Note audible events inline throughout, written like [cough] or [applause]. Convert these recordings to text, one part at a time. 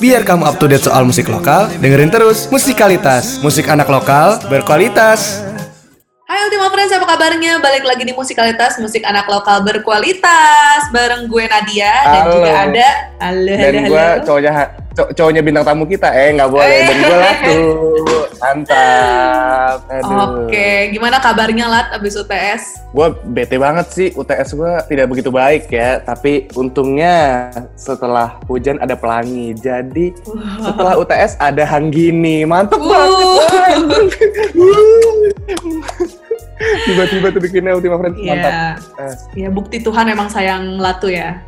Biar kamu up to date soal musik lokal, dengerin terus Musikalitas, musik anak lokal berkualitas. Hai Ultima Friends, apa kabarnya? Balik lagi di Musikalitas, musik anak lokal berkualitas Bareng gue Nadia dan Halo. juga ada Halo, dan halo, gue cowoknya cow- cowoknya bintang tamu kita. Eh nggak boleh. Eh. dan gue lah tuh mantap Oke, gimana kabarnya Lat abis UTS? gue bete banget sih. UTS gue tidak begitu baik ya. Tapi untungnya setelah hujan ada pelangi. Jadi setelah UTS ada hanggini. Mantep banget [laughs] [laughs] [laughs] tiba-tiba tuh bikinnya Ultima Friends mantap Iya, Eh, ya bukti Tuhan emang sayang Latu ya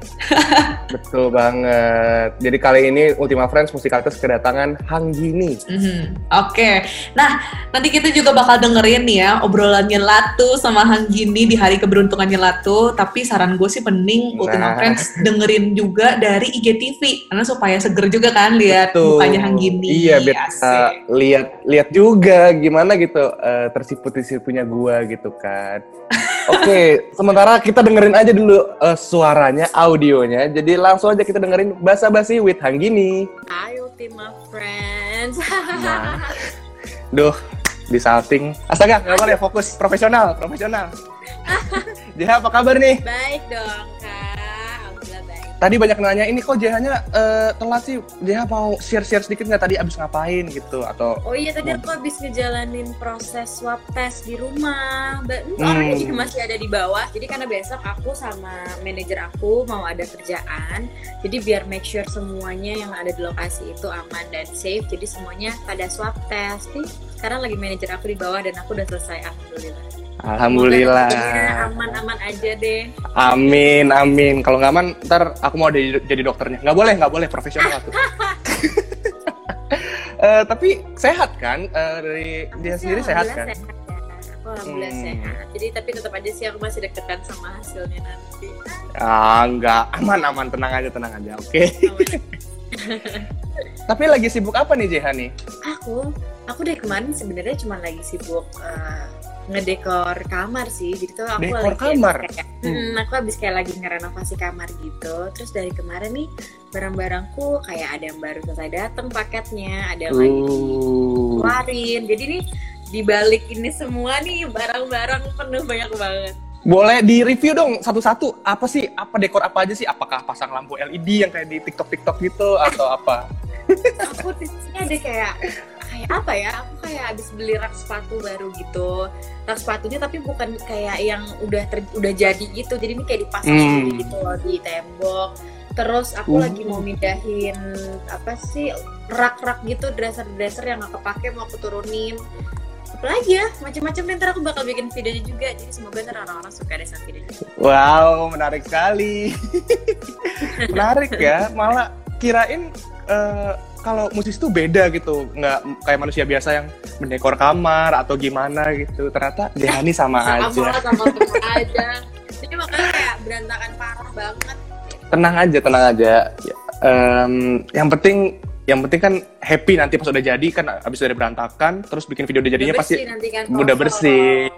[laughs] betul banget jadi kali ini Ultima Friends musikalitas kedatangan hanggini Mhm. Oke, nah nanti kita juga bakal dengerin nih ya obrolannya Latu sama Hang Gini di hari keberuntungannya Latu. Tapi saran gue sih penting Ultima Nah. Friends dengerin juga dari IGTV karena supaya seger juga kan lihat Betul. mukanya Hang Gini. Iya, biar lihat lihat juga gimana gitu eh, tersipu-tersipunya gitu kan. Oke, sementara kita dengerin aja dulu eh, suaranya, audionya. Jadi langsung aja kita dengerin basa-basi with Hanggini. Hai Ultima Friends. Nah. Duh, di salting. Astaga, nggak boleh fokus profesional, profesional. [laughs] Jadi apa kabar nih? baik dong. Tadi banyak nanya ini kok JH-nya eh, telat sih. JH mau share-share sedikit nggak tadi abis ngapain gitu atau Oh iya tadi aku habis ngejalanin proses swab test di rumah. Ba- hmm, Hmm. Orangnya juga masih ada di bawah. Jadi karena besok aku sama manajer aku mau ada kerjaan. Jadi biar make sure semuanya yang ada di lokasi itu aman dan safe. Jadi semuanya pada swab test. Nih, sekarang lagi manajer aku di bawah dan aku udah selesai. Alhamdulillah. Alhamdulillah. Aman-aman aja deh. Amin, amin. Kalau nggak aman, ntar aku mau jadi, jadi dokternya. Nggak boleh, nggak boleh profesional tuh. [laughs] [laughs] Eh, tapi sehat kan? Eh, dari dia sendiri sehat kan? Sehat ya. Aku alhamdulillah Hmm. sehat. Jadi tapi tetap aja sih aku masih deketan sama hasilnya nanti. Ah, nggak. Aman, aman. Tenang aja, tenang aja. Oke. [laughs] tapi lagi sibuk apa nih JH nih? aku, aku dari kemarin sebenarnya cuma lagi sibuk eh, ngedekor kamar sih. Jadi tuh aku Dekor lagi kamar? Kayak, Hmm. Hmm, aku habis kayak lagi ngerenovasi kamar gitu. Terus dari kemarin nih barang-barangku kayak ada yang baru selesai datang paketnya, ada yang lagi dikeluarin. Jadi nih dibalik ini semua nih barang-barang penuh banyak banget. boleh di review dong satu-satu. Apa sih? Apa dekor apa aja sih? Apakah pasang lampu LED yang kayak di TikTok-TikTok gitu atau apa? aku di sini ada kayak kayak apa ya aku kayak habis beli rak sepatu baru gitu rak sepatunya tapi bukan kayak yang udah ter- udah jadi gitu jadi ini kayak dipasang Hmm. gitu loh di tembok terus aku Uh. lagi mau mindahin apa sih rak-rak gitu dresser-dresser yang gak kepake mau aku turunin apa lagi ya macam-macam ntar aku bakal bikin videonya juga jadi semoga ntar orang-orang suka deh sama videonya Wow, menarik sekali. [laughs] menarik ya. Malah kirain eh, kalau musisi tuh beda gitu, nggak kayak manusia biasa yang mendekor kamar atau gimana gitu. Ternyata Jehani sama sama aja. sama aja jadi makanya kayak berantakan parah banget Tenang aja, tenang aja. Em, yang penting yang penting kan happy nanti pas udah jadi kan abis udah berantakan terus bikin video udah jadinya Udah pasti kan, udah bersih.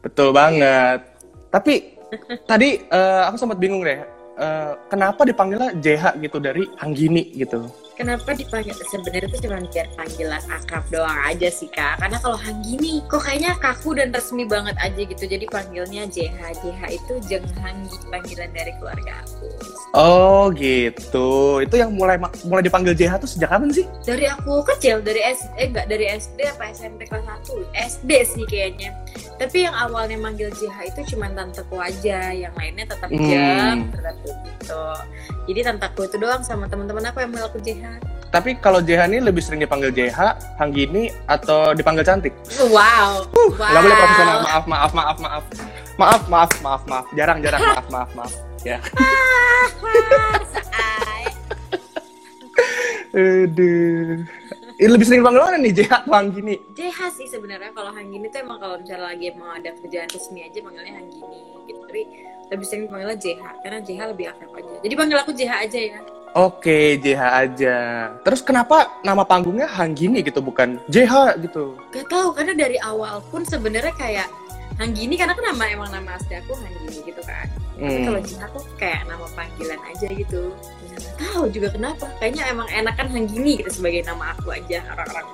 Betul banget. Tapi [laughs] tadi eh, aku sempat bingung deh. eh, kenapa dipanggilnya JH gitu dari Hanggini gitu? Kenapa dipanggil sebenarnya itu cuma biar panggilan akrab doang aja sih kak. Karena kalau Hanggini kok kayaknya kaku dan resmi banget aja gitu. Jadi panggilnya JH. JH itu Jeng Hanggi panggilan dari keluarga aku. Oh gitu. Itu yang mulai mulai dipanggil JH tuh sejak kapan sih? Dari aku kecil dari S eh enggak dari SD apa SMP kelas 1 SD sih kayaknya. Tapi yang awalnya manggil JH itu cuma tanteku aja, yang lainnya tetap Hmm. Jeng, tetap gitu. Jadi tanteku itu doang sama teman-teman aku yang manggil aku JH. Tapi kalau JH ini lebih sering dipanggil JH, Hanggini atau dipanggil cantik? Wow. wow. Nggak boleh profesional. Maaf, maaf, maaf, maaf. Maaf, maaf, maaf, maaf. Jarang, jarang. [laughs] Maaf, maaf, maaf. Ya. [laughs] Aduh. Ini lebih sering dipanggil mana nih JH atau Hanggini? JH sih sebenarnya kalau Hanggini tuh emang kalau misalnya lagi mau ada kerjaan resmi aja panggilnya Hanggini gitu. Tapi lebih sering panggilnya JH karena JH lebih akrab aja. Jadi panggil aku JH aja ya. Oke, JH aja. Terus kenapa nama panggungnya Hanggini gitu, bukan JH gitu? Gak tahu karena dari awal pun sebenarnya kayak Hanggini karena kan nama emang nama asli aku Hanggini gitu kan. Tapi Hmm. kalau Jiha tuh kayak nama panggilan aja gitu. Nggak tahu juga kenapa. Kayaknya emang enakan Hanggini gitu sebagai nama aku aja orang-orang.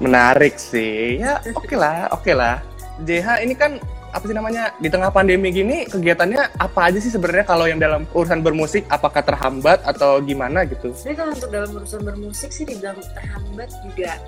Menarik sih. Ya, oke lah, oke lah. JH ini kan apa sih namanya di tengah pandemi gini kegiatannya apa aja sih sebenarnya kalau yang dalam urusan bermusik apakah terhambat atau gimana gitu? Sebenarnya kalau untuk dalam urusan bermusik sih dibilang terhambat juga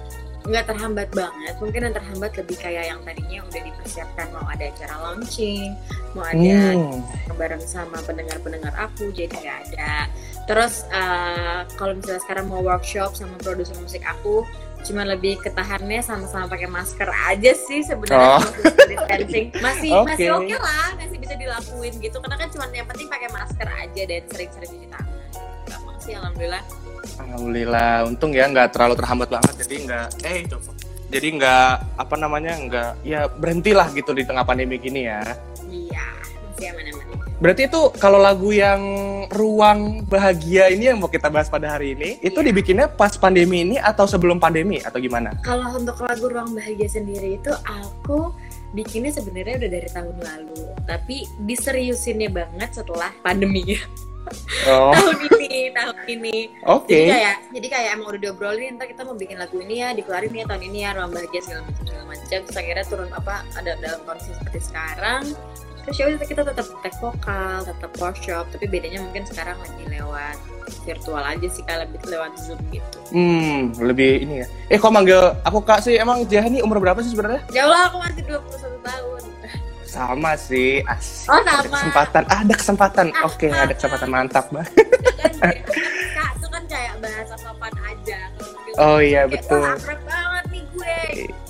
nggak terhambat banget. Mungkin yang terhambat lebih kayak yang tadinya udah dipersiapkan mau ada acara launching, mau ada Hmm. bareng sama pendengar-pendengar aku jadi nggak ada. Terus eh, kalau misalnya sekarang mau workshop sama produser musik aku cuma lebih ketahannya sama-sama pakai masker aja sih sebenarnya Oh. distancing masih [laughs] Oke. masih oke lah masih bisa dilakuin gitu karena kan cuma yang penting pakai masker aja dan sering-sering cuci tangan gampang sih alhamdulillah Alhamdulillah, untung ya nggak terlalu terhambat banget, jadi nggak, eh coba. Jadi nggak apa namanya nggak ya berhentilah gitu di tengah pandemi gini ya. iya masih aman-aman Berarti itu kalau lagu yang ruang bahagia ini yang mau kita bahas pada hari ini, itu Iya. dibikinnya pas pandemi ini atau sebelum pandemi atau gimana? Kalau untuk lagu Ruang Bahagia sendiri itu aku bikinnya sebenarnya udah dari tahun lalu, tapi diseriusinnya banget setelah pandemi [laughs] Oh, tahun ini, tahun ini. oke. Jadi kayak jadi kayak emang udah diobrolin ntar kita mau bikin lagu ini ya, dikeluarin ya tahun ini ya Ruang Bahagia segala macam segala macam. Terus akhirnya turun apa ada dalam kondisi seperti sekarang. Terus ya udah kita tetap tag vokal, tetap workshop, tapi bedanya mungkin sekarang lagi lewat virtual aja sih kalau lebih lewat zoom gitu. Hmm, lebih ini ya. Eh, kok manggil aku kak sih? Emang Jah ini umur berapa sih sebenarnya? Ya Allah aku masih 21 tahun. Sama sih, asik. Oh, Ada sama. kesempatan, ada kesempatan. Ah, Oke, ah, ada kesempatan mantap, Mbak. kan kak itu kan kayak bahasa sopan aja Oh iya, kayak, betul. akrab banget nih gue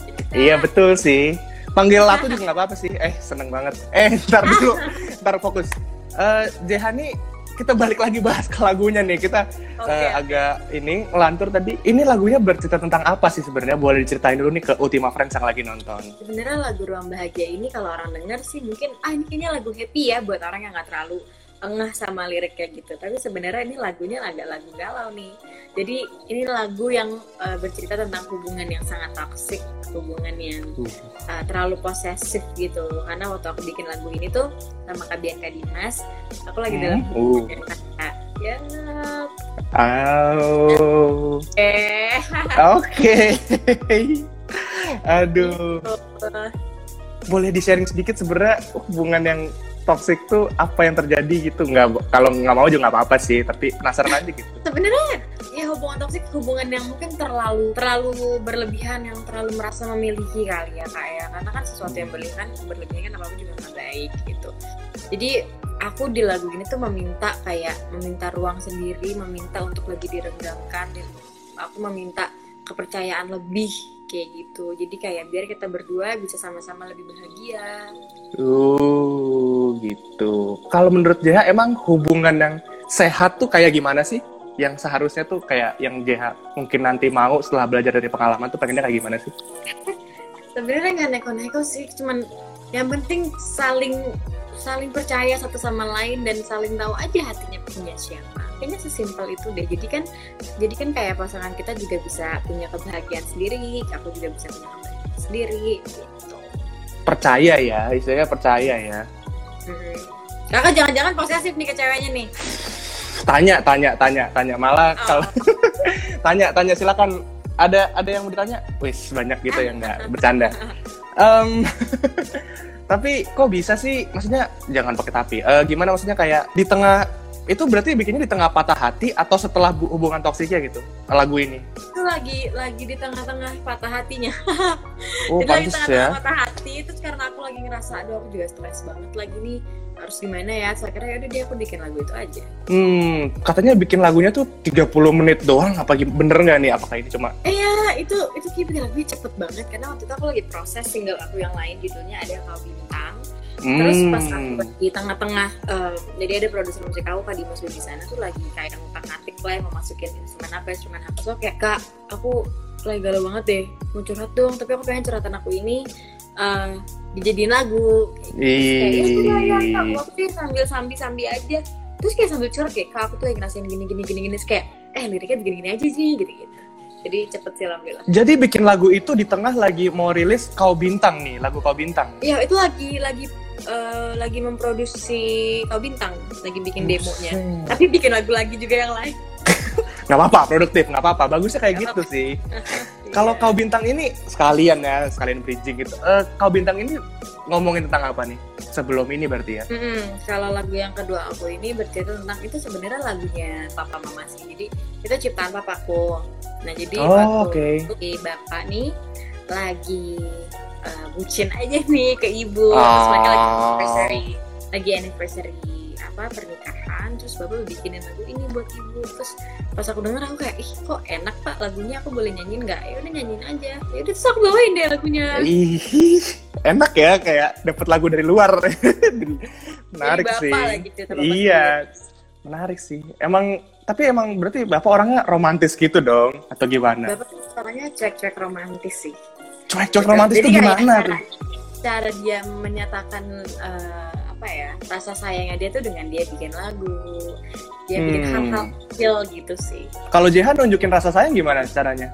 Gitu. Iya, betul sih. Panggil Latu juga nggak apa-apa sih. Eh, seneng banget. Eh, ntar dulu. ntar fokus. Eh, Jeha nih, kita balik lagi bahas ke lagunya nih. Kita Oke. eh, agak ini ngelantur tadi. Ini lagunya bercerita tentang apa sih sebenarnya? Boleh diceritain dulu nih ke Ultima Friends yang lagi nonton. sebenarnya lagu ruang bahagia ini kalau orang denger sih mungkin ah ini kayaknya lagu happy ya buat orang yang nggak terlalu engah sama lirik kayak gitu. Tapi sebenarnya ini lagunya agak lagu galau nih. Jadi ini lagu yang uh, bercerita tentang hubungan yang sangat toksik hubungan yang uh, terlalu posesif gitu. Karena waktu aku bikin lagu ini tuh sama Kak Bianca Dimas aku lagi dalam Hmm, hubungan uh. ya Oh, eh oke. [laughs] Aduh, boleh di sharing sedikit sebenarnya hubungan yang toxic tuh apa yang terjadi gitu? Nggak, kalau nggak mau juga nggak apa-apa sih. Tapi penasaran aja gitu. sebenarnya ya hubungan toksik hubungan yang mungkin terlalu terlalu berlebihan yang terlalu merasa memiliki kali ya kak ya karena kan sesuatu yang berlebihan berlebihan kan apa juga nggak baik gitu jadi aku di lagu ini tuh meminta kayak meminta ruang sendiri meminta untuk lebih direnggangkan dan aku meminta kepercayaan lebih kayak gitu jadi kayak biar kita berdua bisa sama-sama lebih bahagia Uh, gitu. Kalau menurut JH emang hubungan yang sehat tuh kayak gimana sih? Yang seharusnya tuh kayak yang JH mungkin nanti mau setelah belajar dari pengalaman tuh pengennya kayak gimana sih? [laughs] sebenarnya nggak neko-neko sih cuman yang penting saling saling percaya satu sama lain dan saling tahu aja hatinya punya siapa kayaknya sesimpel itu deh jadi kan jadi kan kayak pasangan kita juga bisa punya kebahagiaan sendiri aku juga bisa punya kebahagiaan sendiri gitu Percaya ya, istilahnya percaya ya. Mm. kakak jangan-jangan posesif nih ke ceweknya nih Tanya, tanya, tanya, tanya. Malah Oh. kalau [laughs] tanya, tanya silakan. Ada ada yang mau ditanya? Wis banyak gitu ya nggak [laughs] bercanda. Em, [laughs] tapi kok bisa sih? Maksudnya jangan pakai tapi. Eh, gimana maksudnya kayak di tengah itu berarti bikinnya di tengah patah hati atau setelah bu- hubungan toksiknya gitu lagu ini? itu lagi lagi di tengah-tengah patah hatinya [laughs] Oh Itu lagi tengah-tengah ya. patah hati itu karena aku lagi ngerasa aduh aku juga stres banget lagi nih harus gimana ya saya kira yaudah dia aku bikin lagu itu aja Hmm, katanya bikin lagunya tuh 30 menit doang. Apa bener nggak nih? Apakah ini cuma? eh ya itu itu kayak bikin lagunya cepet banget karena waktu itu aku lagi proses single aku yang lain judulnya ada kau bintang terus pas aku Hmm. di tengah-tengah eh, jadi ada produser musik aku kak Dimas di sana tuh lagi kayak ngutak ngatik lah mau masukin instrumen apa instrumen apa. So kayak kak aku lagi galau banget deh mau curhat dong tapi aku pengen curhatan aku ini eh, dijadiin lagu. Kayak ya ya aku sih sambil sambil sambil aja. Terus kayak sambil curhat kayak kak aku tuh lagi ngerasain gini gini gini gini. Terus kayak eh liriknya begini gini aja sih gitu gitu jadi cepet sih alhamdulillah. Jadi bikin lagu itu di tengah lagi mau rilis Kau Bintang nih, lagu Kau Bintang. Iya itu lagi lagi eh, lagi memproduksi Kau Bintang, lagi bikin demonya. Buset. Tapi bikin lagu lagi juga yang lain. [laughs] Nggak apa-apa, produktif, nggak apa-apa. Bagusnya kayak Nggak gitu sih. [laughs] Kalau kau bintang ini sekalian ya, sekalian bridging gitu. Eh, kau bintang ini ngomongin tentang apa nih? Sebelum ini berarti ya? Mm-mm. Kalau lagu yang kedua aku ini bercerita tentang itu sebenarnya lagunya papa mama sih. Jadi itu ciptaan papaku. Nah jadi Oh, waktu itu bapak nih lagi uh, bucin aja nih ke ibu. Terus mereka lagi Ah. anniversary, lagi anniversary apa pernikahan. Terus bapak bikinin lagu ini buat ibu. Terus pas aku denger aku kayak ih kok enak pak lagunya aku boleh nyanyiin nggak? Ya udah nyanyiin aja. Ya udah terus aku bawain deh lagunya. Ih, enak ya kayak dapat lagu dari luar. [laughs] menarik Jadi sih. bapak Iya, menarik sih. Emang tapi emang berarti bapak orangnya romantis gitu dong atau gimana? Bapak orangnya cuek-cuek romantis sih. Cuek-cuek romantis kayak gimana cara, tuh? Cara dia menyatakan eh, apa ya rasa sayangnya dia tuh dengan dia bikin lagu, dia bikin Hmm. hal-hal kecil gitu sih. Kalau Jehan nunjukin rasa sayang gimana caranya?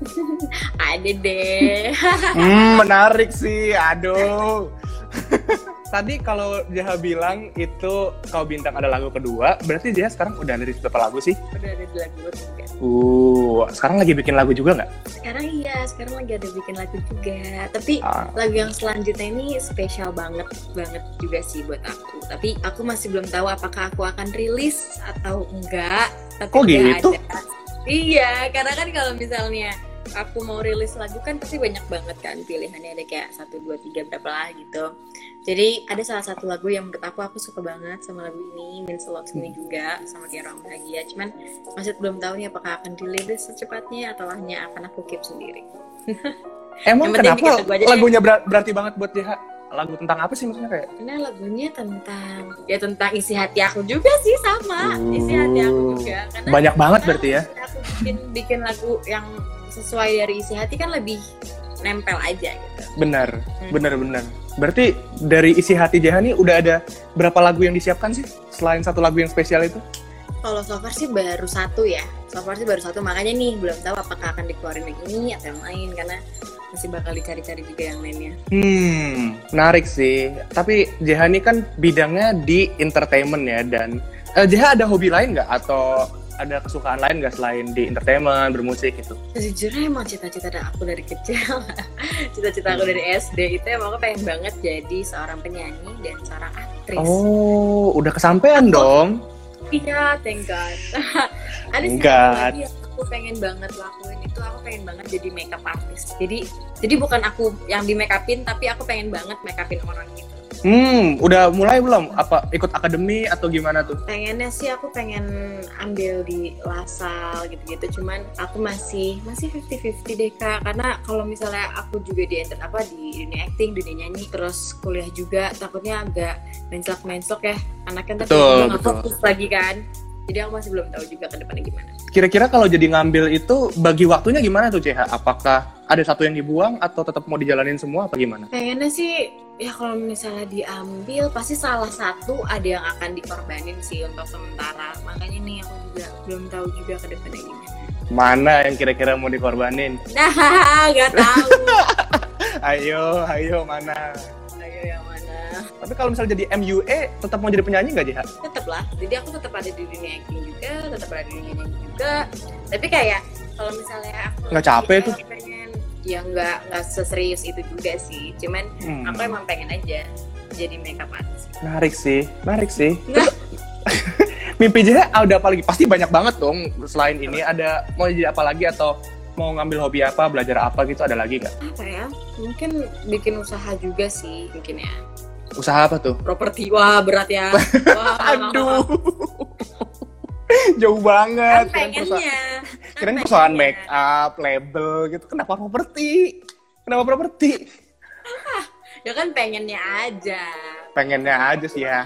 [laughs] Ada deh. Hmm, menarik sih. Aduh. [laughs] Tadi kalau Jaha bilang itu kau bintang ada lagu kedua, berarti Jaha sekarang udah rilis berapa lagu sih? Udah ada di lagu juga. Uh, sekarang lagi bikin lagu juga nggak? Sekarang iya, sekarang lagi ada bikin lagu juga. Tapi Ah, lagu yang selanjutnya ini spesial banget banget juga sih buat aku. Tapi aku masih belum tahu apakah aku akan rilis atau enggak. Tapi Kok gitu? ada. Iya, karena kan kalau misalnya aku mau rilis lagu kan pasti banyak banget kan pilihannya ada kayak satu dua tiga berapa lah gitu. Jadi ada salah satu lagu yang menurut aku aku suka banget sama lagu ini Means a Lot Me juga sama kayak orang bahagia. Cuman masih belum tahu nih apakah akan dirilis secepatnya atau hanya akan aku keep sendiri. [laughs] emang kenapa deh. lagunya ber- berarti banget buat Jaha? Lagu tentang apa sih maksudnya kayak? Karena lagunya tentang ya tentang isi hati aku juga sih sama isi hati aku juga. Karena Banyak banget karena berarti ya? Aku bikin bikin lagu yang sesuai dari isi hati kan lebih nempel aja gitu. Benar, Hmm. benar, benar. Berarti dari isi hati Jaha nih udah ada berapa lagu yang disiapkan sih? Selain satu lagu yang spesial itu? Kalau so far sih baru satu ya. So far sih baru satu makanya nih belum tahu apakah akan dikeluarin yang ini atau yang lain karena masih bakal dicari-cari juga yang lainnya. Hmm, menarik sih. Tapi Jeha ini kan bidangnya di entertainment ya dan eh, Jeha ada hobi lain nggak atau ada kesukaan lain nggak selain di entertainment bermusik gitu? Sejujurnya emang cita-cita aku dari kecil, [laughs] cita-cita aku dari SD itu emang aku pengen banget jadi seorang penyanyi dan seorang aktris. Oh, udah kesampaian dong. Iya, thank God. [laughs] Ada lagi yang aku pengen banget lakuin itu aku pengen banget jadi makeup artist. Jadi jadi bukan aku yang di make upin tapi aku pengen banget make upin orang gitu. Hmm, udah mulai belum? Apa ikut akademi atau gimana tuh? Pengennya sih aku pengen ambil di Lasal gitu-gitu. Cuman aku masih masih 50-50 deh kak. Karena kalau misalnya aku juga di enter apa di dunia acting, dunia nyanyi, terus kuliah juga takutnya agak mencelak-mencelok ya. Anaknya tapi nggak fokus lagi kan. Jadi aku masih belum tahu juga ke depannya gimana. Kira-kira kalau jadi ngambil itu bagi waktunya gimana tuh Jeha? Apakah ada satu yang dibuang atau tetap mau dijalanin semua apa gimana? Pengennya sih ya kalau misalnya diambil pasti salah satu ada yang akan dikorbanin sih untuk sementara. Makanya nih aku juga belum tahu juga ke depannya gimana. Mana yang kira-kira mau dikorbanin? [laughs] Nah, nggak tahu. [laughs] Ayo, ayo mana? Ayo yang mana? Tapi kalau misalnya jadi MUA, tetap mau jadi penyanyi nggak Jeha? Tetap lah. Jadi aku tetap ada di dunia acting juga, tetap ada di dunia nyanyi juga. Tapi kayak kalau misalnya aku Nggak capek tuh? Ya nggak nggak seserius itu juga sih. Cuman Hmm. aku emang pengen aja jadi makeup artist. Menarik sih, menarik sih. Nah. [laughs] Mimpi Jeha ada apa lagi? Pasti banyak banget dong. Selain ini ada mau jadi apa lagi atau mau ngambil hobi apa, belajar apa gitu ada lagi nggak? apa ya mungkin bikin usaha juga sih mungkin ya Usaha apa tuh? properti wah berat ya [laughs] wah, Aduh. [laughs] Jauh kan banget. Kirain perusahaan- pengennya kan Kirain perusahaan pengennya. make up, label gitu. Kenapa properti? Kenapa properti? [laughs] ya kan pengennya aja Pengennya aja sih ya.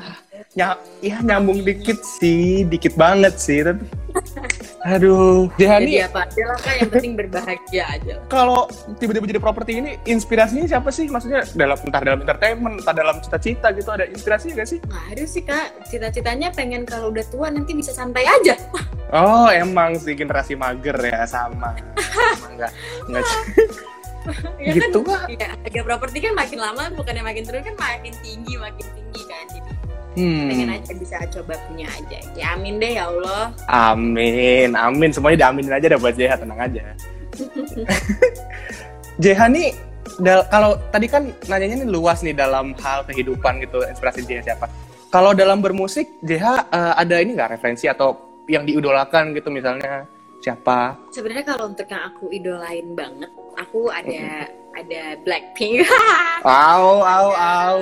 Ya, ya nyambung dikit sih, dikit banget sih. Tapi, [laughs] aduh, Jehani jadi apa aja lah kan yang penting berbahagia aja kalau tiba-tiba jadi properti ini, inspirasinya siapa sih? Maksudnya dalam entah dalam entertainment, entah dalam cita-cita gitu ada inspirasi nggak sih? nggak ada sih kak cita-citanya pengen kalau udah tua nanti bisa santai aja Oh, emang sih generasi mager ya sama. Emang nggak nggak [laughs] Ya Gitu kan, ya, harga properti kan makin lama bukannya makin turun kan makin tinggi makin tinggi kan jadi Hmm. pengen aja bisa coba punya aja ya amin deh ya Allah Amin, amin. Semuanya diaminin aja dah buat JH, tenang aja. [laughs] JH nih, dal- kalau tadi kan nanyanya nih luas nih dalam hal kehidupan gitu, inspirasi JH siapa? Kalau dalam bermusik, JH eh, ada ini nggak referensi atau yang diidolakan gitu misalnya siapa? sebenarnya kalau untuk yang aku idolain banget aku ada ada Blackpink [laughs] Au, au, au.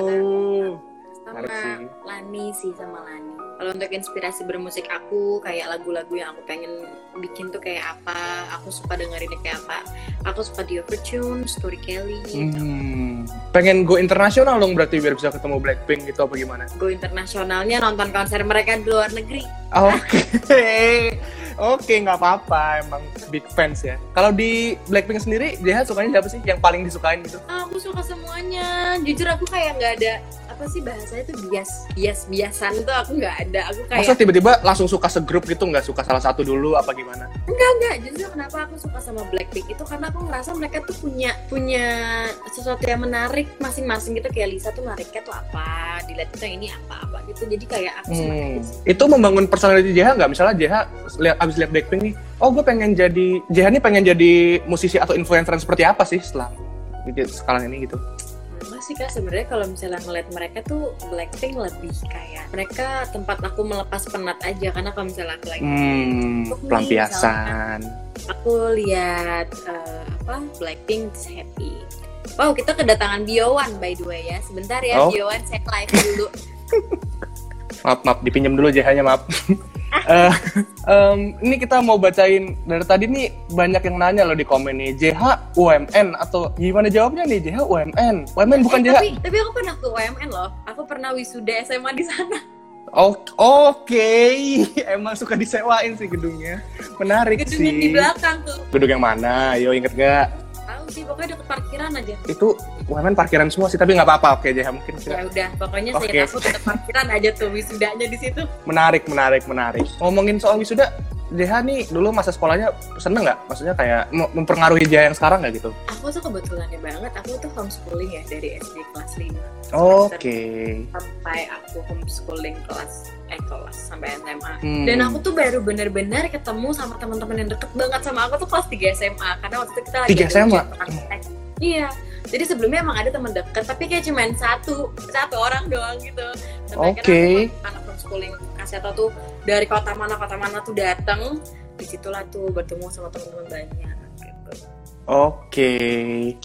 Sama sih. Lani sih sama Lani kalau untuk inspirasi bermusik aku kayak lagu-lagu yang aku pengen bikin tuh kayak apa aku suka dengerinnya kayak apa aku suka The Overtune, Story Kelly Hmm. Pengen go internasional dong berarti biar bisa ketemu Blackpink gitu apa gimana? go internasionalnya nonton konser mereka di luar negeri Oke, [laughs] oke nggak apa-apa emang big fans ya. Kalau di Blackpink sendiri, JH sukanya siapa sih yang paling disukain gitu? Ah, aku suka semuanya jujur aku kayak nggak ada apa sih bahasanya tuh bias bias biasan tuh aku nggak ada aku kayak Masa tiba-tiba langsung suka segrup gitu nggak suka salah satu dulu apa gimana? enggak enggak justru kenapa aku suka sama Blackpink itu karena aku ngerasa mereka tuh punya punya sesuatu yang menarik masing-masing gitu kayak Lisa tuh menariknya tuh apa dilihat yang ini apa apa gitu jadi kayak aku Hmm. Itu membangun personality JH nggak? Misalnya JH lihat abis lihat Blackpink nih, oh gue pengen jadi JH nih pengen jadi musisi atau influencer seperti apa sih setelah gitu, sekarang ini gitu? Sih kak sebenarnya kalau misalnya ngeliat mereka tuh Blackpink lebih kayak mereka tempat aku melepas penat aja karena kalau misalnya aku lagi Hmm, nih, pelampiasan. aku lihat eh, apa Blackpink is happy. Wow, kita kedatangan Biowan by the way ya. Sebentar ya Oh. Biowan saya live dulu. [laughs] Maaf, maaf, dipinjam dulu JH-nya, maaf. [laughs] Eh, em, ini kita mau bacain dari tadi nih banyak yang nanya loh di komen nih JH UMN atau gimana jawabnya nih JH UMN UMN bukan Eh, JH tapi tapi aku pernah ke UMN loh. Aku pernah wisuda SMA di sana. Oke, oke. [laughs] emang suka disewain sih gedungnya menarik Gedungnya di sih belakang tuh. gedung yang mana yo inget gak Tahu sih pokoknya deket parkiran aja. itu UMN parkiran semua sih tapi nggak apa-apa oke JH mungkin Ya udah, pokoknya Oke. saya aku tetap parkiran aja tuh wisudanya di situ. menarik menarik menarik ngomongin soal wisuda JH nih dulu masa sekolahnya seneng nggak maksudnya kayak mem- mempengaruhi JH yang sekarang nggak gitu Aku tuh kebetulannya banget, aku tuh homeschooling ya dari SD kelas 5 oke sampai aku homeschooling kelas eh kelas sampai SMA. Hmm. Dan aku tuh baru bener-bener ketemu sama teman-teman yang deket banget sama aku tuh kelas 3 SMA karena waktu itu kita lagi 3 ada SMA? praktek. Iya. Jadi sebelumnya emang ada teman deket tapi kayak cuman satu satu orang doang gitu. Oke. aku anak homeschooling kasih tau tuh dari kota mana kota mana tuh datang di situlah tuh bertemu sama teman-teman banyak gitu. Oke.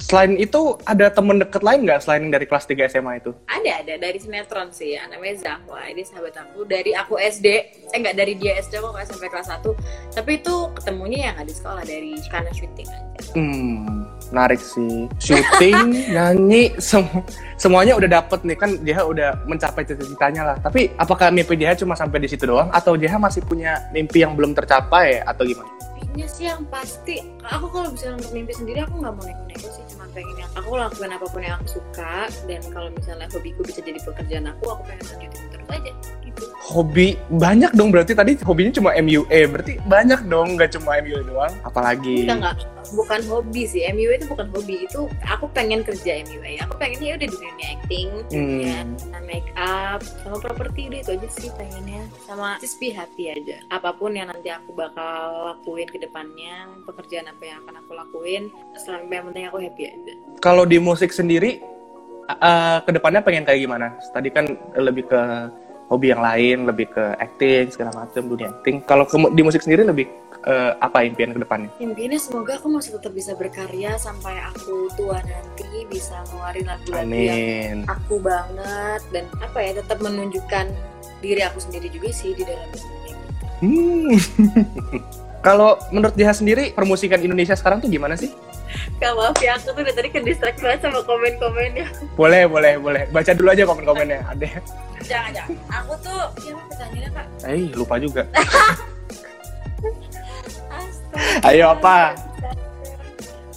Selain itu ada temen deket lain nggak selain dari kelas 3 SMA itu? Ada ada dari sinetron sih ya namanya Zahwa ini sahabat aku dari aku SD eh enggak dari dia SD aku sampai kelas 1 tapi itu ketemunya yang ada di sekolah dari karena syuting aja Hmm, menarik sih. Shooting, [laughs] nyanyi, sem- semuanya udah dapet nih. Kan JH udah mencapai cita-citanya lah. Tapi apakah mimpi JH cuma sampai di situ doang? Atau JH masih punya mimpi yang belum tercapai atau gimana? mimpinya sih yang pasti aku kalau misalnya untuk mimpi sendiri aku nggak mau nego-nego sih. Cuma pengen yang aku lakuin apa pun yang aku suka. Dan kalau misalnya hobiku bisa jadi pekerjaan aku aku pengen lanjutin terus aja gitu. Hobi banyak dong. Berarti tadi hobinya cuma MUA berarti banyak dong. Nggak cuma MUA doang. Apalagi enggak enggak bukan hobi sih MUA itu bukan hobi itu aku pengen kerja MUA aku pengennya udah di dunia acting Hmm. make up sama properti udah itu aja sih pengennya sama just be happy aja apa pun yang nanti aku bakal lakuin ke depannya pekerjaan apa yang akan aku lakuin selama yang penting aku happy aja kalau di musik sendiri uh, ke depannya pengen kayak gimana? Tadi kan lebih ke hobi yang lain, lebih ke acting segala macam dunia acting. Kalau di musik sendiri lebih uh, apa impian ke depannya? Impiannya semoga aku masih tetap bisa berkarya sampai aku tua nanti bisa ngeluarin lagu-lagu yang aku banget dan apa ya tetap menunjukkan diri aku sendiri juga sih di dalam gitu. Hmm. [laughs] Kalau menurut Jiha sendiri permusikan Indonesia sekarang tuh gimana sih? Gak maaf ya aku tuh dari tadi ke distract banget sama komen-komennya. Boleh, boleh, boleh. Baca dulu aja komen-komennya. Ada. Jangan jangan. Aku tuh siapa pertanyaannya kak? Eh, lupa juga. [laughs] Ayo apa?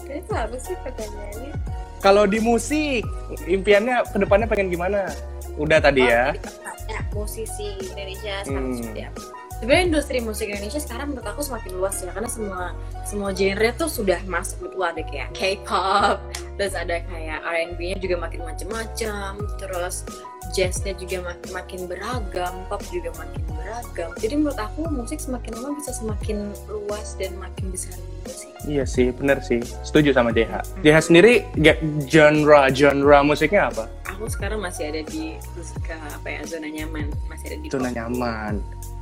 Itu apa sih pertanyaannya? Kalau di musik, impiannya ke depannya pengen gimana? Udah tadi ya. Oh, pertanyaan, musisi Indonesia sekarang Hmm. seperti apa? Sebenarnya industri musik Indonesia sekarang menurut aku semakin luas ya karena semua semua genre tuh sudah masuk gitu ada kayak K-pop terus ada kayak R&B-nya juga makin macam-macam terus jazznya juga makin makin beragam pop juga makin beragam jadi menurut aku musik semakin lama bisa semakin luas dan makin besar gitu sih Iya sih, bener sih. Setuju sama JH. JH sendiri ge- genre genre musiknya apa? aku sekarang masih ada di musika apa ya zona nyaman masih ada di Zona pop. nyaman.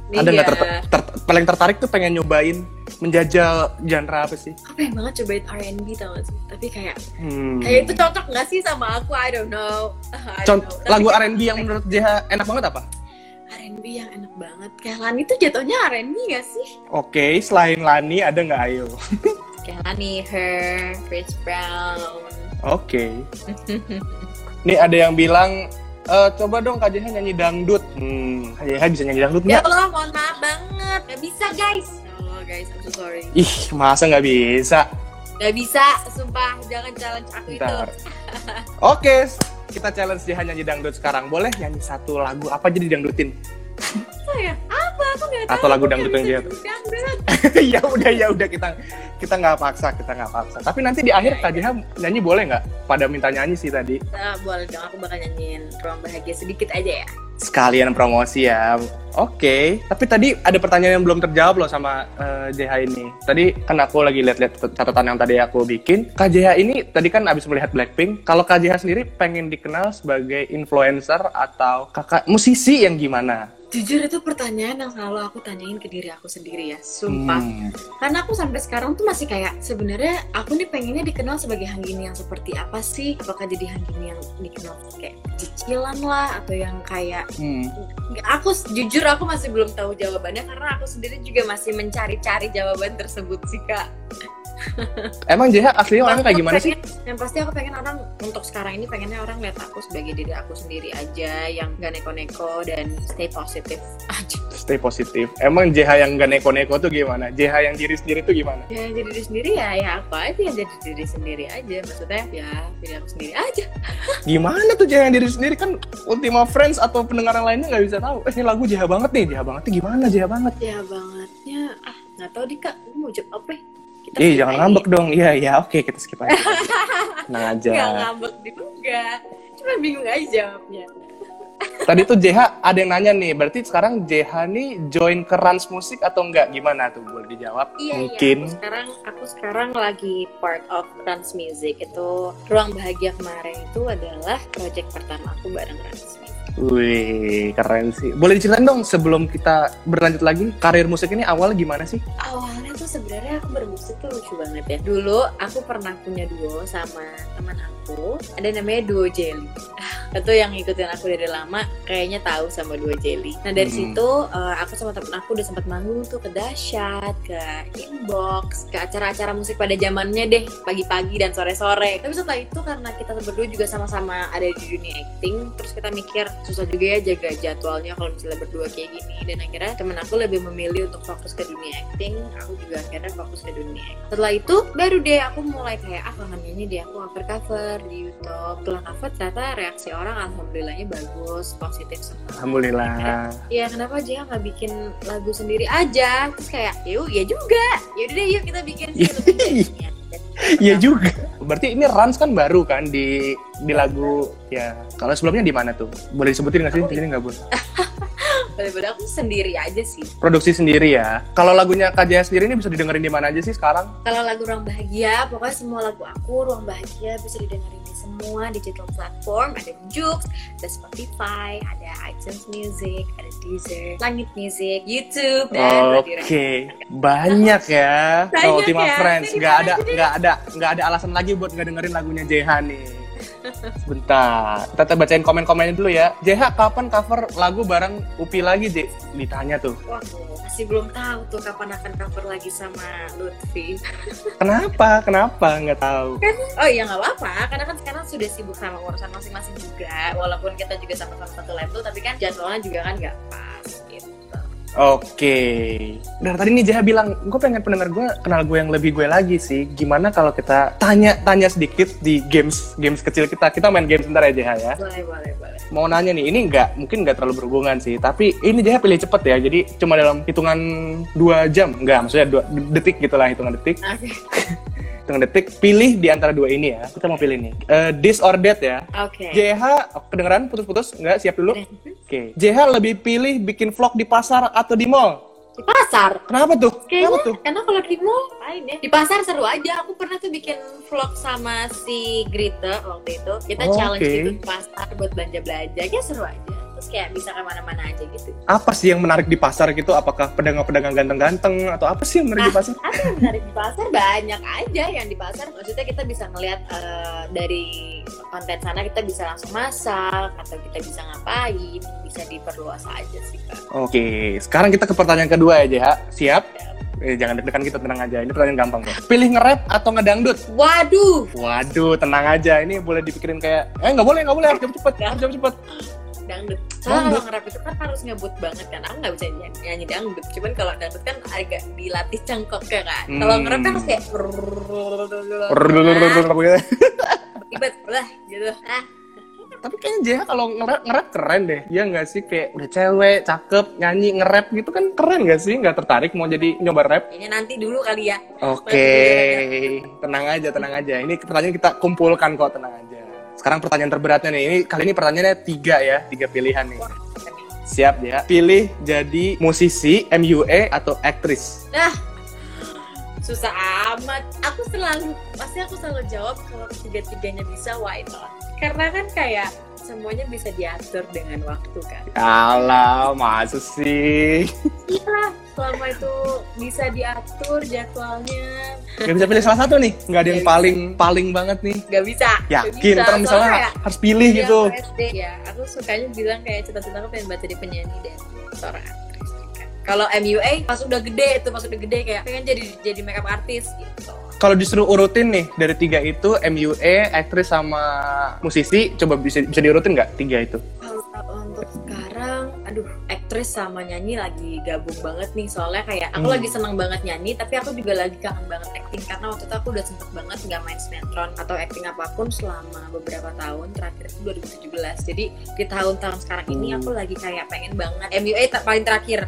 Iya. Ada nggak ter- ter- paling tertarik tuh pengen nyobain menjajal genre apa sih? aku pengen banget cobain R&B tau gak sih tapi kayak Hmm. kayak itu cocok gak sih sama aku I don't know I don't know. Lagu R&B yang menurut JH enak banget apa? R&B yang enak banget kayak Lani tuh jatuhnya R&B gak sih Oke, selain Lani ada nggak Ayo? [laughs] kayak Lani, Her, Chris Brown Oke. Nih ada yang bilang "Eh, coba dong Kak JH nyanyi dangdut. Hmm, Kak bisa nyanyi dangdut ya nggak? Allah mohon maaf banget gak bisa guys ya Allah guys I'm so sorry Ih, masa nggak bisa? gak bisa sumpah jangan challenge aku itu Bentar. [laughs] Oke, kita challenge JH nyanyi dangdut sekarang. Boleh nyanyi satu lagu apa jadi dangdutin? Saya apa aku gak tahu Atau lagu dangdut nggak yang dia- dangdut. [laughs] ya udah ya udah kita kita nggak paksa kita nggak paksa. Tapi nanti di akhir Kak JH nyanyi boleh nggak? Pada minta nyanyi sih tadi. Nah, boleh dong aku bakal nyanyiin ruang bahagia sedikit aja ya Sekalian promosi ya. Oke. Tapi tadi ada pertanyaan yang belum terjawab loh sama eh, JH ini. Tadi kan aku lagi lihat-lihat catatan yang tadi aku bikin. Kak JH ini tadi kan abis melihat Blackpink. Kalau Kak JH sendiri pengen dikenal sebagai influencer atau kakak musisi yang gimana? Jujur itu pertanyaan yang selalu aku tanyain ke diri aku sendiri ya, sumpah. Hmm. Karena aku sampai sekarang tuh masih kayak sebenarnya aku nih pengennya dikenal sebagai Hanggini yang seperti apa sih? Apakah jadi Hanggini yang dikenal kayak cicilan lah atau yang kayak Hmm. Aku jujur aku masih belum tahu jawabannya karena aku sendiri juga masih mencari-cari jawaban tersebut sih kak. [laughs] Emang JH aslinya orangnya kayak gimana sih? pengen- Yang pasti aku pengen orang untuk sekarang ini pengennya orang lihat aku sebagai diri aku sendiri aja yang gak neko-neko dan stay positif aja. Stay positif. Emang JH yang gak neko-neko tuh gimana? JH yang diri sendiri tuh gimana? Ya jadi diri sendiri ya, ya aku aja yang jadi diri sendiri aja. Maksudnya ya diri aku sendiri aja. [laughs] Gimana tuh JH yang diri sendiri kan Ultima Friends atau pendengar yang lainnya nggak bisa tahu. Eh ini lagu JH banget nih, JH banget nih gimana JH banget? Ya bangetnya, ah nggak tahu kak, Lu mau jawab apa? Ya? Kita Ih skip jangan aja. ngambek dong. Iya iya oke kita skip aja. [laughs] Tenang aja. Nggak ngambek juga, cuma bingung aja jawabnya. [laughs] Tadi tuh JH ada yang nanya nih. Berarti sekarang JH nih join ke Rans Musik atau enggak? Gimana tuh boleh dijawab? Iya, Mungkin. iya. Aku sekarang aku sekarang lagi part of Rans Music. Itu Ruang Bahagia kemarin itu adalah project pertama aku bareng Rans Music. Wih keren sih. Boleh diceritain dong sebelum kita berlanjut lagi karir musik ini awal gimana sih? Awalnya tuh sebenarnya aku bermusik tuh lucu banget ya. Dulu aku pernah punya duo sama teman aku. Ada namanya duo Jelly. Itu yang ngikutin aku dari lama kayaknya tahu sama duo Jelly. Nah dari Hmm. situ eh, aku sama temen aku udah sempat manggung tuh ke Dahsyat, ke Inbox, ke acara-acara musik pada zamannya deh pagi-pagi dan sore-sore. Tapi setelah itu karena kita berdua juga sama-sama ada di dunia acting, terus kita mikir susah juga ya jaga jadwalnya kalau misalnya berdua kayak gini. Dan akhirnya temen aku lebih memilih untuk fokus ke dunia acting, aku juga akhirnya fokus ke dunia acting. Setelah itu baru deh aku mulai kayak ah kangen ini deh aku cover cover di YouTube. Setelah cover ternyata reaksi orang alhamdulillahnya bagus, positif semua. Alhamdulillah. Ya kenapa aja nggak bikin lagu sendiri aja? Terus kayak, yuk ya juga. Ya udah deh yuk kita bikin film [laughs] ini. [laughs] Iya juga. Berarti ini Rans kan baru kan di di lagu ya. Kalau sebelumnya di mana tuh? Boleh disebutin nggak sih? Di sini nggak boleh. [laughs] Daripada aku sendiri aja sih. Produksi sendiri ya. Kalau lagunya Kak Jaya sendiri ini bisa didengerin di mana aja sih sekarang? Kalau lagu Ruang Bahagia, pokoknya semua lagu aku Ruang Bahagia bisa didengerin di semua digital platform. Ada Joox, ada Spotify, ada iTunes Music, ada Deezer, Langit Music, YouTube, dan Oke, Radio banyak ya. [laughs] Banyak Kalau Ultima ya. Friends nggak ada nggak ada nggak ada alasan lagi buat nggak dengerin lagunya JH nih. Sebentar, kita bacain komen-komennya dulu ya. JH kapan cover lagu bareng Upi lagi, J? Ditanya tuh. Wah, masih belum tahu tuh kapan akan cover lagi sama Lutfi. [laughs] Kenapa? Kenapa? Nggak tahu. Oh iya nggak apa-apa, karena kan sekarang sudah sibuk sama urusan masing-masing juga. Walaupun kita juga sama-sama satu label, tapi kan jadwalnya juga kan nggak pas. Oke. Dari tadi nih Jaha bilang, gue pengen pendengar gue kenal gue yang lebih gue lagi sih. Gimana kalau kita tanya-tanya sedikit di games games kecil kita. Kita main game sebentar ya Jaha ya. Boleh, boleh, boleh. Mau nanya nih, ini nggak mungkin nggak terlalu berhubungan sih. Tapi ini Jaha pilih cepet ya. Jadi cuma dalam hitungan dua jam. Enggak, maksudnya dua detik gitulah hitungan detik. Oke. [laughs] Hitungan detik. Pilih di antara dua ini ya. Kita mau pilih nih. Eh, this or that ya. Oke. JH, oh, kedengeran putus-putus? Enggak, siap dulu. Oke. JH lebih pilih bikin vlog di pasar atau di mall? Di pasar. Kenapa tuh? Kenapa Kayaknya, tuh? karena kalau di mall, lain ya. Di pasar seru aja. Aku pernah tuh bikin vlog sama si Grita waktu itu. Kita Oh, challenge oke. gitu di pasar buat belanja-belanja. Ya seru aja. Terus kayak bisa ke mana-mana aja gitu. Apa sih yang menarik di pasar gitu? Apakah pedagang-pedagang ganteng-ganteng atau apa sih yang menarik di pasar? Apa yang menarik di pasar? Banyak aja yang di pasar. Maksudnya kita bisa ngelihat eh, dari konten sana kita bisa langsung masak atau kita bisa ngapain. Bisa diperluas aja sih kak. Oke, sekarang kita ke pertanyaan kedua ya, JH. Siap? Eh, jangan deg-degan kita tenang aja. Ini pertanyaan gampang kok. Pilih nge-rap atau ngedangdut? Waduh, Waduh, tenang aja. Ini boleh dipikirin kayak, eh nggak boleh, nggak boleh, harus jawab cepet, harus jawab cepet. Dangdut. Soalnya kalau nge-rap itu kan harus ngebut banget kan. Aku nggak bisa nyanyi, nyanyi dangdut. Cuman kalau dangdut kan agak dilatih cengkoknya kan. Kalau Hmm. nge-rap kan harus kayak ribet lah gitu. Ah, Tapi kayaknya JH kalau nge-rap, nge-rap keren deh. Iya nggak sih? Kayak udah cewek, cakep, nyanyi, nge-rap gitu kan keren nggak sih? Nggak tertarik mau jadi nyoba rap? ini nanti dulu kali ya. Oke, tenang aja, tenang aja. Ini pertanyaan kita kumpulkan kok, tenang aja. Sekarang pertanyaan terberatnya nih. Ini kali ini pertanyaannya tiga ya, tiga pilihan nih. Siap ya. Pilih jadi musisi, MUA atau aktris. Nah, susah amat. Aku selalu, pasti aku selalu jawab kalau tiga-tiganya bisa, why not? Karena kan kayak semuanya bisa diatur dengan waktu kan. Alah, masa sih? Iya, selama itu bisa diatur jadwalnya. Gak bisa pilih salah satu nih. Nggak ada yang paling paling banget nih. Gak bisa. Gak Yakin, bisa. ntar misalnya Soalnya kayak harus pilih Iya, gitu. SD, ya, aku sukanya bilang kayak cita-cita aku pengen baca jadi penyanyi dan seorang aktris. Kalau MUA pas udah gede tuh pas udah gede kayak pengen jadi jadi makeup artis gitu. Kalau disuruh urutin nih dari tiga itu MUA, aktris sama musisi, coba bisa bisa diurutin nggak tiga itu? Aduh, aktris sama nyanyi lagi gabung banget nih soalnya kayak aku Hmm. lagi seneng banget nyanyi tapi aku juga lagi kangen banget acting karena waktu itu aku udah sempet banget nggak main sinetron atau acting apa pun selama beberapa tahun terakhir itu 2017 jadi di tahun-tahun sekarang ini Hmm. aku lagi kayak pengen banget MUA paling terakhir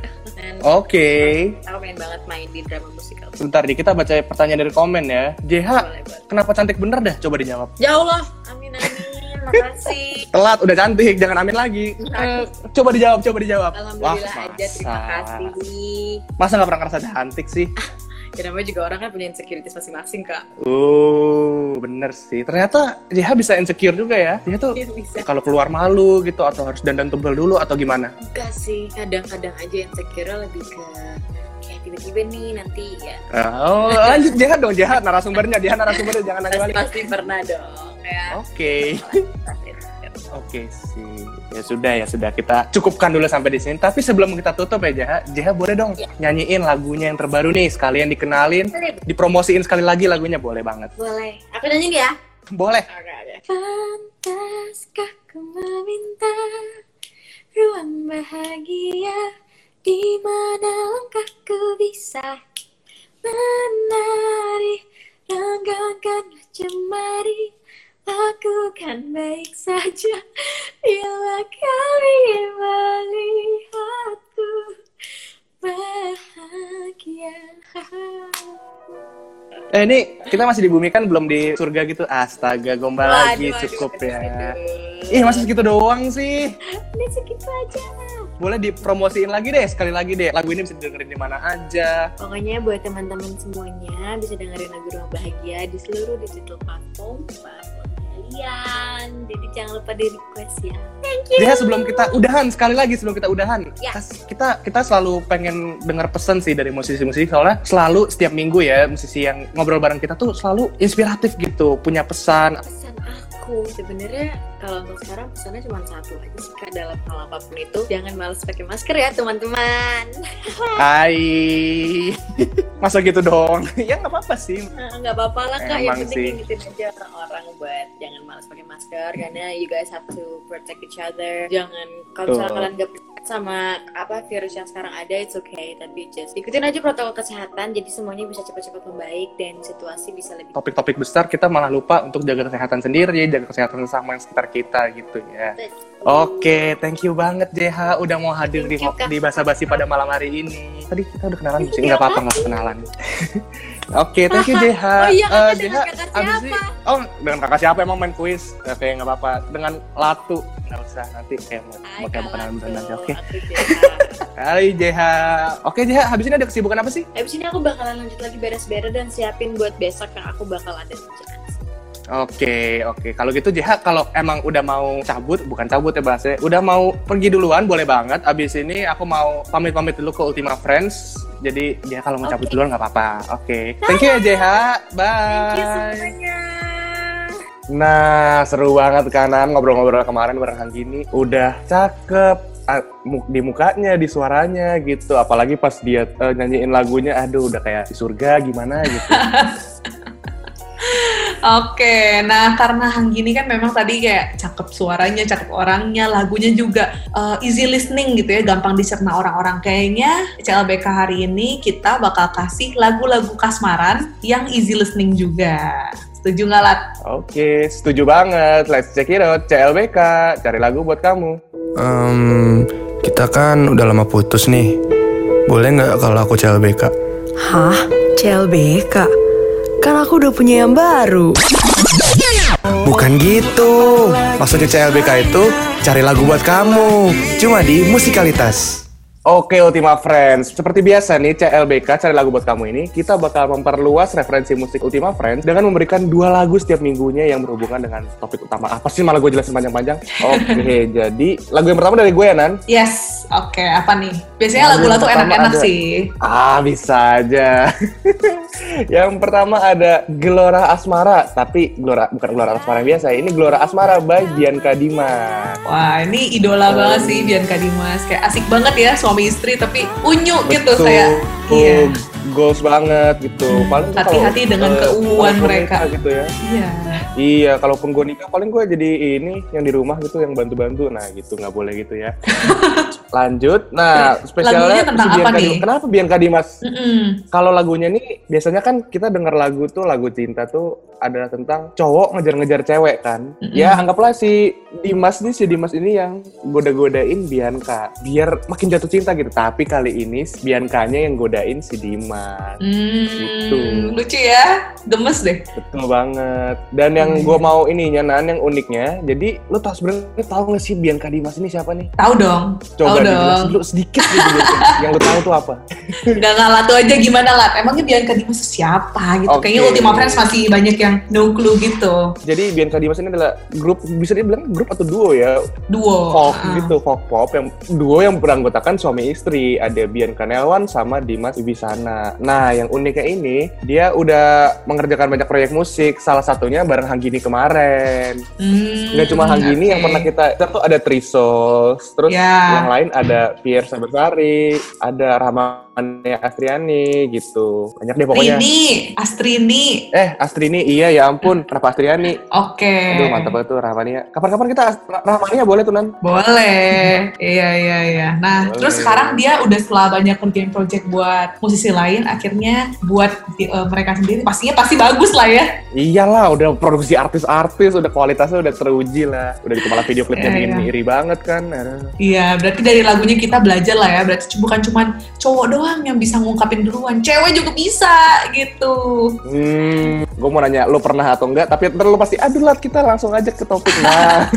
Oke. aku pengen banget main di drama musikal Sebentar nih, kita baca pertanyaan dari komen ya. JH, boleh boleh kenapa cantik bener dah? Coba dijawab. ya Allah amin amin makasih Telat, udah cantik, jangan amin lagi. Eh, coba dijawab, coba dijawab. Alhamdulillah Wah, aja terima kasih Masa nggak pernah ngerasa cantik sih? ya namanya juga orang kan punya insecurities masing-masing kak Uh, bener sih. Ternyata JH bisa insecure juga ya. Dia tuh kalau keluar malu gitu atau harus dandan tebal dulu atau gimana? enggak sih kadang-kadang aja insecure lebih ke tiba-tiba nih nanti ya Oh, [laughs] lanjut JH dong, JH narasumbernya, JH narasumbernya jangan nanya pasti balik. pasti pernah dong ya Oke. Oke sih. Ya sudah ya sudah kita cukupkan dulu sampai di sini. Tapi sebelum kita tutup ya JH, JH boleh dong Ya. nyanyiin lagunya yang terbaru nih, sekalian dikenalin, dipromosiin sekali lagi lagunya boleh banget. boleh aku nyanyi nih ya Boleh. pantaskah ku meminta ruang bahagia di mana langkahku bisa menari? Langgankanlah jemari Lakukan baik saja. Bila kalian melihatku Bahagia. Eh ini kita masih di bumi kan? Belum di surga gitu. Astaga, gombal lagi. Cukup ya. Ih, masih segitu doang sih. Ini segitu aja Boleh dipromosiin lagi deh, sekali lagi deh. Lagu ini bisa dengerin di mana aja. Pokoknya buat teman-teman semuanya bisa dengerin lagu Ruang Bahagia di seluruh digital platform platform kalian. Jadi jangan lupa di request ya. Dia sebelum kita udahan sekali lagi sebelum kita udahan, Ya. kita kita selalu pengen dengar pesan sih dari musisi-musisi soalnya selalu setiap minggu ya musisi yang ngobrol bareng kita tuh selalu inspiratif gitu, punya pesan. Pesan aku sebenarnya kalau untuk sekarang pesannya cuma satu aja sih kak dalam hal apa pun itu jangan males pakai masker ya teman-teman. Hai, masa gitu dong? [laughs] ya nggak apa-apa sih. Nah, nggak apa-apa lah kak yang penting sih. ingetin aja orang-orang buat jangan males pakai masker karena you guys have to protect each other jangan kalau misalnya kalian nggak sama apa virus yang sekarang ada it's okay tapi just ikutin aja protokol kesehatan jadi semuanya bisa cepat-cepat membaik dan situasi bisa lebih Topik-topik besar kita malah lupa untuk jaga kesehatan sendiri, jaga kesehatan sesama yang sekitar kita gitu ya. Oke, thank you banget JH udah mau hadir di, Thank you, Kak. di basa-basi pada malam hari ini. Tadi kita udah kenalan sih, nggak apa-apa nggak kenalan. [laughs] Oke, thank you JH. Oh iya, Eh, kakak dengan kakak abis siapa? ini- oh, dengan kakak siapa emang main kuis? Oke, nggak apa-apa. Dengan Latu, nggak usah nanti kayak mau, Hai, mau kayak mau kenalan. Latu. Oke. Jessa. [laughs] Hai JH. Oke JH, habis ini ada kesibukan apa sih? Abis ini aku bakalan lanjut lagi beres-beres dan siapin buat besok yang aku bakal ada. Oke, oke. Kalau gitu JH, kalau emang udah mau cabut, bukan cabut ya bahasanya, udah mau pergi duluan, boleh banget. Abis ini aku mau pamit-pamit dulu ke Ultima Friends. Jadi JH kalau mau cabut Oke. duluan nggak apa-apa. Oke. Thank you ya JH. Bye. Thank you semuanya. Nah, seru banget kanan ngobrol-ngobrol kemarin bareng gini. Udah cakep di mukanya, di suaranya gitu. Apalagi pas dia eh, nyanyiin lagunya, aduh udah kayak di surga gimana gitu. [laughs] Oke, nah karena Hanggini kan memang tadi kayak cakep suaranya, cakep orangnya, lagunya juga uh, easy listening gitu ya, gampang dicerna orang-orang. Kayaknya CLBK hari ini kita bakal kasih lagu-lagu kasmaran yang easy listening juga. Setuju nggak, Lat? Oke, setuju banget. Let's check it out. CLBK, cari lagu buat kamu. Em, kita kan udah lama putus nih. Boleh nggak kalau aku CLBK? Hah? CLBK? Kan aku udah punya yang baru. Bukan gitu. Maksudnya CLBK itu cari lagu buat kamu. Cuma di musikalitas. Oke Ultima Friends, seperti biasa nih CLBK cari lagu buat kamu ini, kita bakal memperluas referensi musik Ultima Friends dengan memberikan dua lagu setiap minggunya yang berhubungan dengan topik utama. Apa sih malah gue jelasin panjang-panjang? Oke, [laughs] jadi lagu yang pertama dari gue ya Nan? Yes, oke. apa nih? Biasanya Lagu yang tuh enak-enak sih. Ah, bisa aja. [laughs] yang pertama ada Gelora Asmara, tapi Gelora bukan Gelora Asmara yang biasa, ini Gelora Asmara by Bianca Dimas. Wah, ini idola banget sih Bianca Dimas. Kayak asik banget ya suami istri tapi unyu gitu kayak iya. goals banget gitu. Paling kalau, Hati-hati dengan eh, keuuan mereka. gitu ya. Iya. Iya, kalaupun gue nikah paling gue jadi ini yang di rumah gitu yang bantu-bantu. Nah, gitu nggak boleh gitu ya. [laughs] Lanjut. Nah, spesialnya Lagunya tentang apa Bianca nih? Dimas. Kenapa Bianca Dimas? Mm-mm. Kalau lagunya nih biasanya kan kita denger lagu tuh lagu cinta tuh adalah tentang cowok ngejar-ngejar cewek kan. Mm-mm. Ya anggaplah si Dimas nih si Dimas ini yang goda-godain Bianca biar makin jatuh cinta gitu. Tapi kali ini Biancanya yang godain si Dimas. Hmm, Gitu. lucu ya, gemes deh. Betul banget. Dan yang Hmm. gue mau ininya Nan yang uniknya, jadi lu tau sebenarnya tahu nggak sih Bianca Dimas ini siapa nih? Tahu dong, Coba dijelasin dong. dulu sedikit gitu [laughs] yang lu tahu tuh apa? Gak ngalah tuh aja gimana lah. Emangnya Bianca Dimas siapa gitu? Oke. Kayaknya Ultima Friends masih banyak yang no clue gitu. Jadi Bianca Dimas ini adalah grup bisa dibilang grup atau duo ya, Duo. folk Ah. gitu, folk pop yang duo yang beranggotakan suami istri, ada Bianca Nelwan sama Dimas Wibisana. Nah, yang uniknya ini dia udah mengerjakan banyak proyek musik, salah satunya bareng Hanggini kemarin. Hmm, Nggak cuma Hanggini yang oke. pernah kita, kita tuh ada Trisos, terus Ya. yang lain ada Pierre Sabersari, ada Rahmania Astriani gitu. Banyak deh pokoknya. Rini, Astrini. Eh, Astrini, iya ya ampun, kenapa Astriani? Oke. Aduh, mantap banget tuh Rahmania. Kapan-kapan kita Rahmania boleh tuh, Nan? Boleh, iya iya iya. Nah, Boleh. terus sekarang dia udah setelah banyak kerjain project buat musisi lain, akhirnya buat eh, mereka sendiri pastinya pasti bagus lah ya. Iyalah, udah produksi artis-artis, udah kualitasnya udah teruji lah. Udah di kepala video klipnya bikin iya. iri banget kan. Aduh. Iya, berarti dari lagunya kita belajar lah ya. Berarti bukan cuma cowok doang yang bisa ngungkapin duluan, cewek juga bisa gitu. Hmm, gue mau nanya, lu pernah atau enggak? Tapi ntar lu pasti, aduh lah kita langsung aja ke topik. Nah,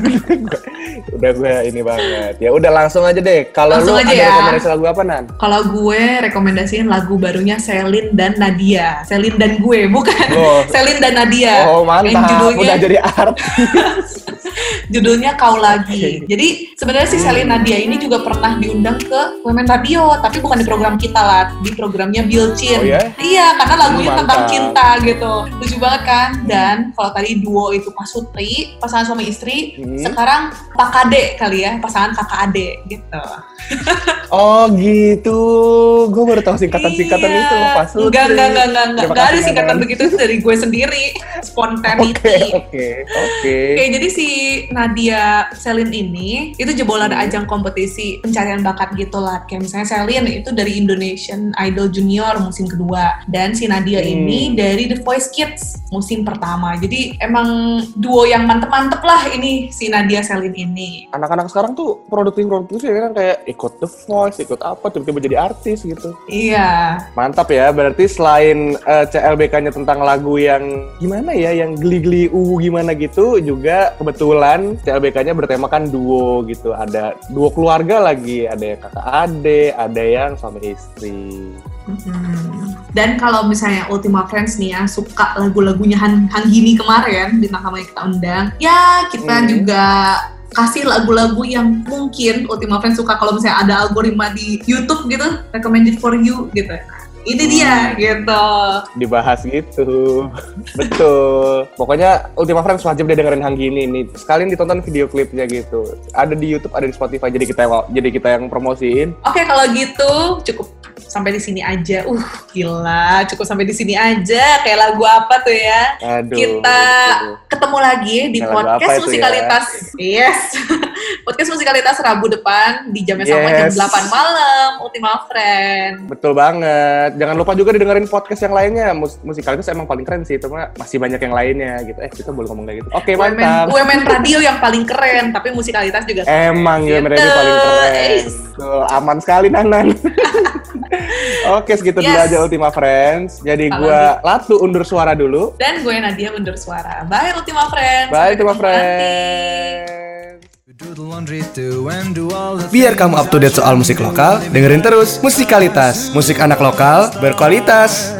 [laughs] udah gue ini banget. Ya udah langsung aja deh. Kalau aja ada ya. rekomendasi lagu apa, Nan? Kalau gue rekomendasiin lagu barunya Selin dan Nadia. Selin dan gue, bukan. Oh, [laughs] Selin dan Nadia. oh Yang mantap, judulnya udah jadi artis. [laughs] judulnya Kau Lagi. Jadi sebenarnya si Selin Nadia ini juga pernah diundang ke Women Radio, tapi bukan di program kita lah, di programnya Bilcin. Oh ya? Iya, karena lagunya Mantap. tentang cinta gitu. Lucu banget kan? Dan kalau tadi duo itu Pak Sutri, pasangan suami istri, Hmm. sekarang kakak kade kali ya, pasangan kakak ade gitu. [laughs] Oh gitu, gue baru tahu singkatan-singkatan Iya. itu Pak Sutri. Enggak, enggak, enggak, enggak, enggak, enggak ada singkatan begitu itu dari gue sendiri. Oke, Spontanity. oke, oke. Oke, jadi si Nadia Selin ini itu jebolan Hmm. ajang kompetisi pencarian bakat gitu lah. Kayak misalnya Selin itu dari Indonesian Idol Junior musim kedua dan si Nadia Hmm. ini dari The Voice Kids musim pertama. Jadi emang duo yang mantep-mantep lah ini si Nadia Selin ini. Anak-anak sekarang tuh produktif-produktif ya kan kayak ikut The Voice, ikut apa, tiba-tiba jadi artis gitu. Iya, Mantap ya, berarti selain eh, CLBK-nya tentang lagu yang gimana ya, yang geli-geli uh gimana gitu, juga kebetulan CLBK-nya bertemakan duo gitu. Ada duo keluarga lagi, ada yang kakak ade, ada yang suami istri. Mhm. Dan kalau misalnya Ultima Friends nih ya suka lagu-lagunya Han Hanggini kemarin di nakama yang kita undang, ya kita Hmm. juga kasih lagu-lagu yang mungkin Ultima Friends suka kalau misalnya ada algoritma di YouTube gitu, recommended for you gitu. Ini dia gitu. Dibahas gitu. Betul. Pokoknya Ultima Friends wajib deh dengerin Hanggini nih. Sekalian ditonton video klipnya gitu. Ada di YouTube, ada di Spotify, jadi kita jadi kita yang promosiin. Oke kalau gitu cukup sampai di sini aja. Uh, gila, cukup sampai di sini aja. Kayak lagu apa tuh ya? Aduh. Kita ketemu lagi di apa podcast itu ya? musikalitas. Yes. [laughs] podcast musikalitas Rabu depan di jamnya sama jam Yes. 8 malam Ultima Friend. Betul banget. Jangan lupa juga didengerin podcast yang lainnya. Mus musikalitas emang paling keren sih, cuma masih banyak yang lainnya gitu. Eh, kita boleh ngomong kayak gitu. Oke, UMN, mantap. UMN radio yang paling keren, tapi musikalitas juga. Emang ya Gitu. mereka paling keren. Betul, aman sekali Nanan. [laughs] Oke, segitu dulu Yes. aja Ultima Friends. Jadi gua Latu undur suara dulu. Dan gue Nadia mundur suara. Bye Ultima Friend. Bye Ultima ketemu nanti. Biar kamu up to date soal musik lokal, dengerin terus Musikalitas. Musik anak lokal berkualitas.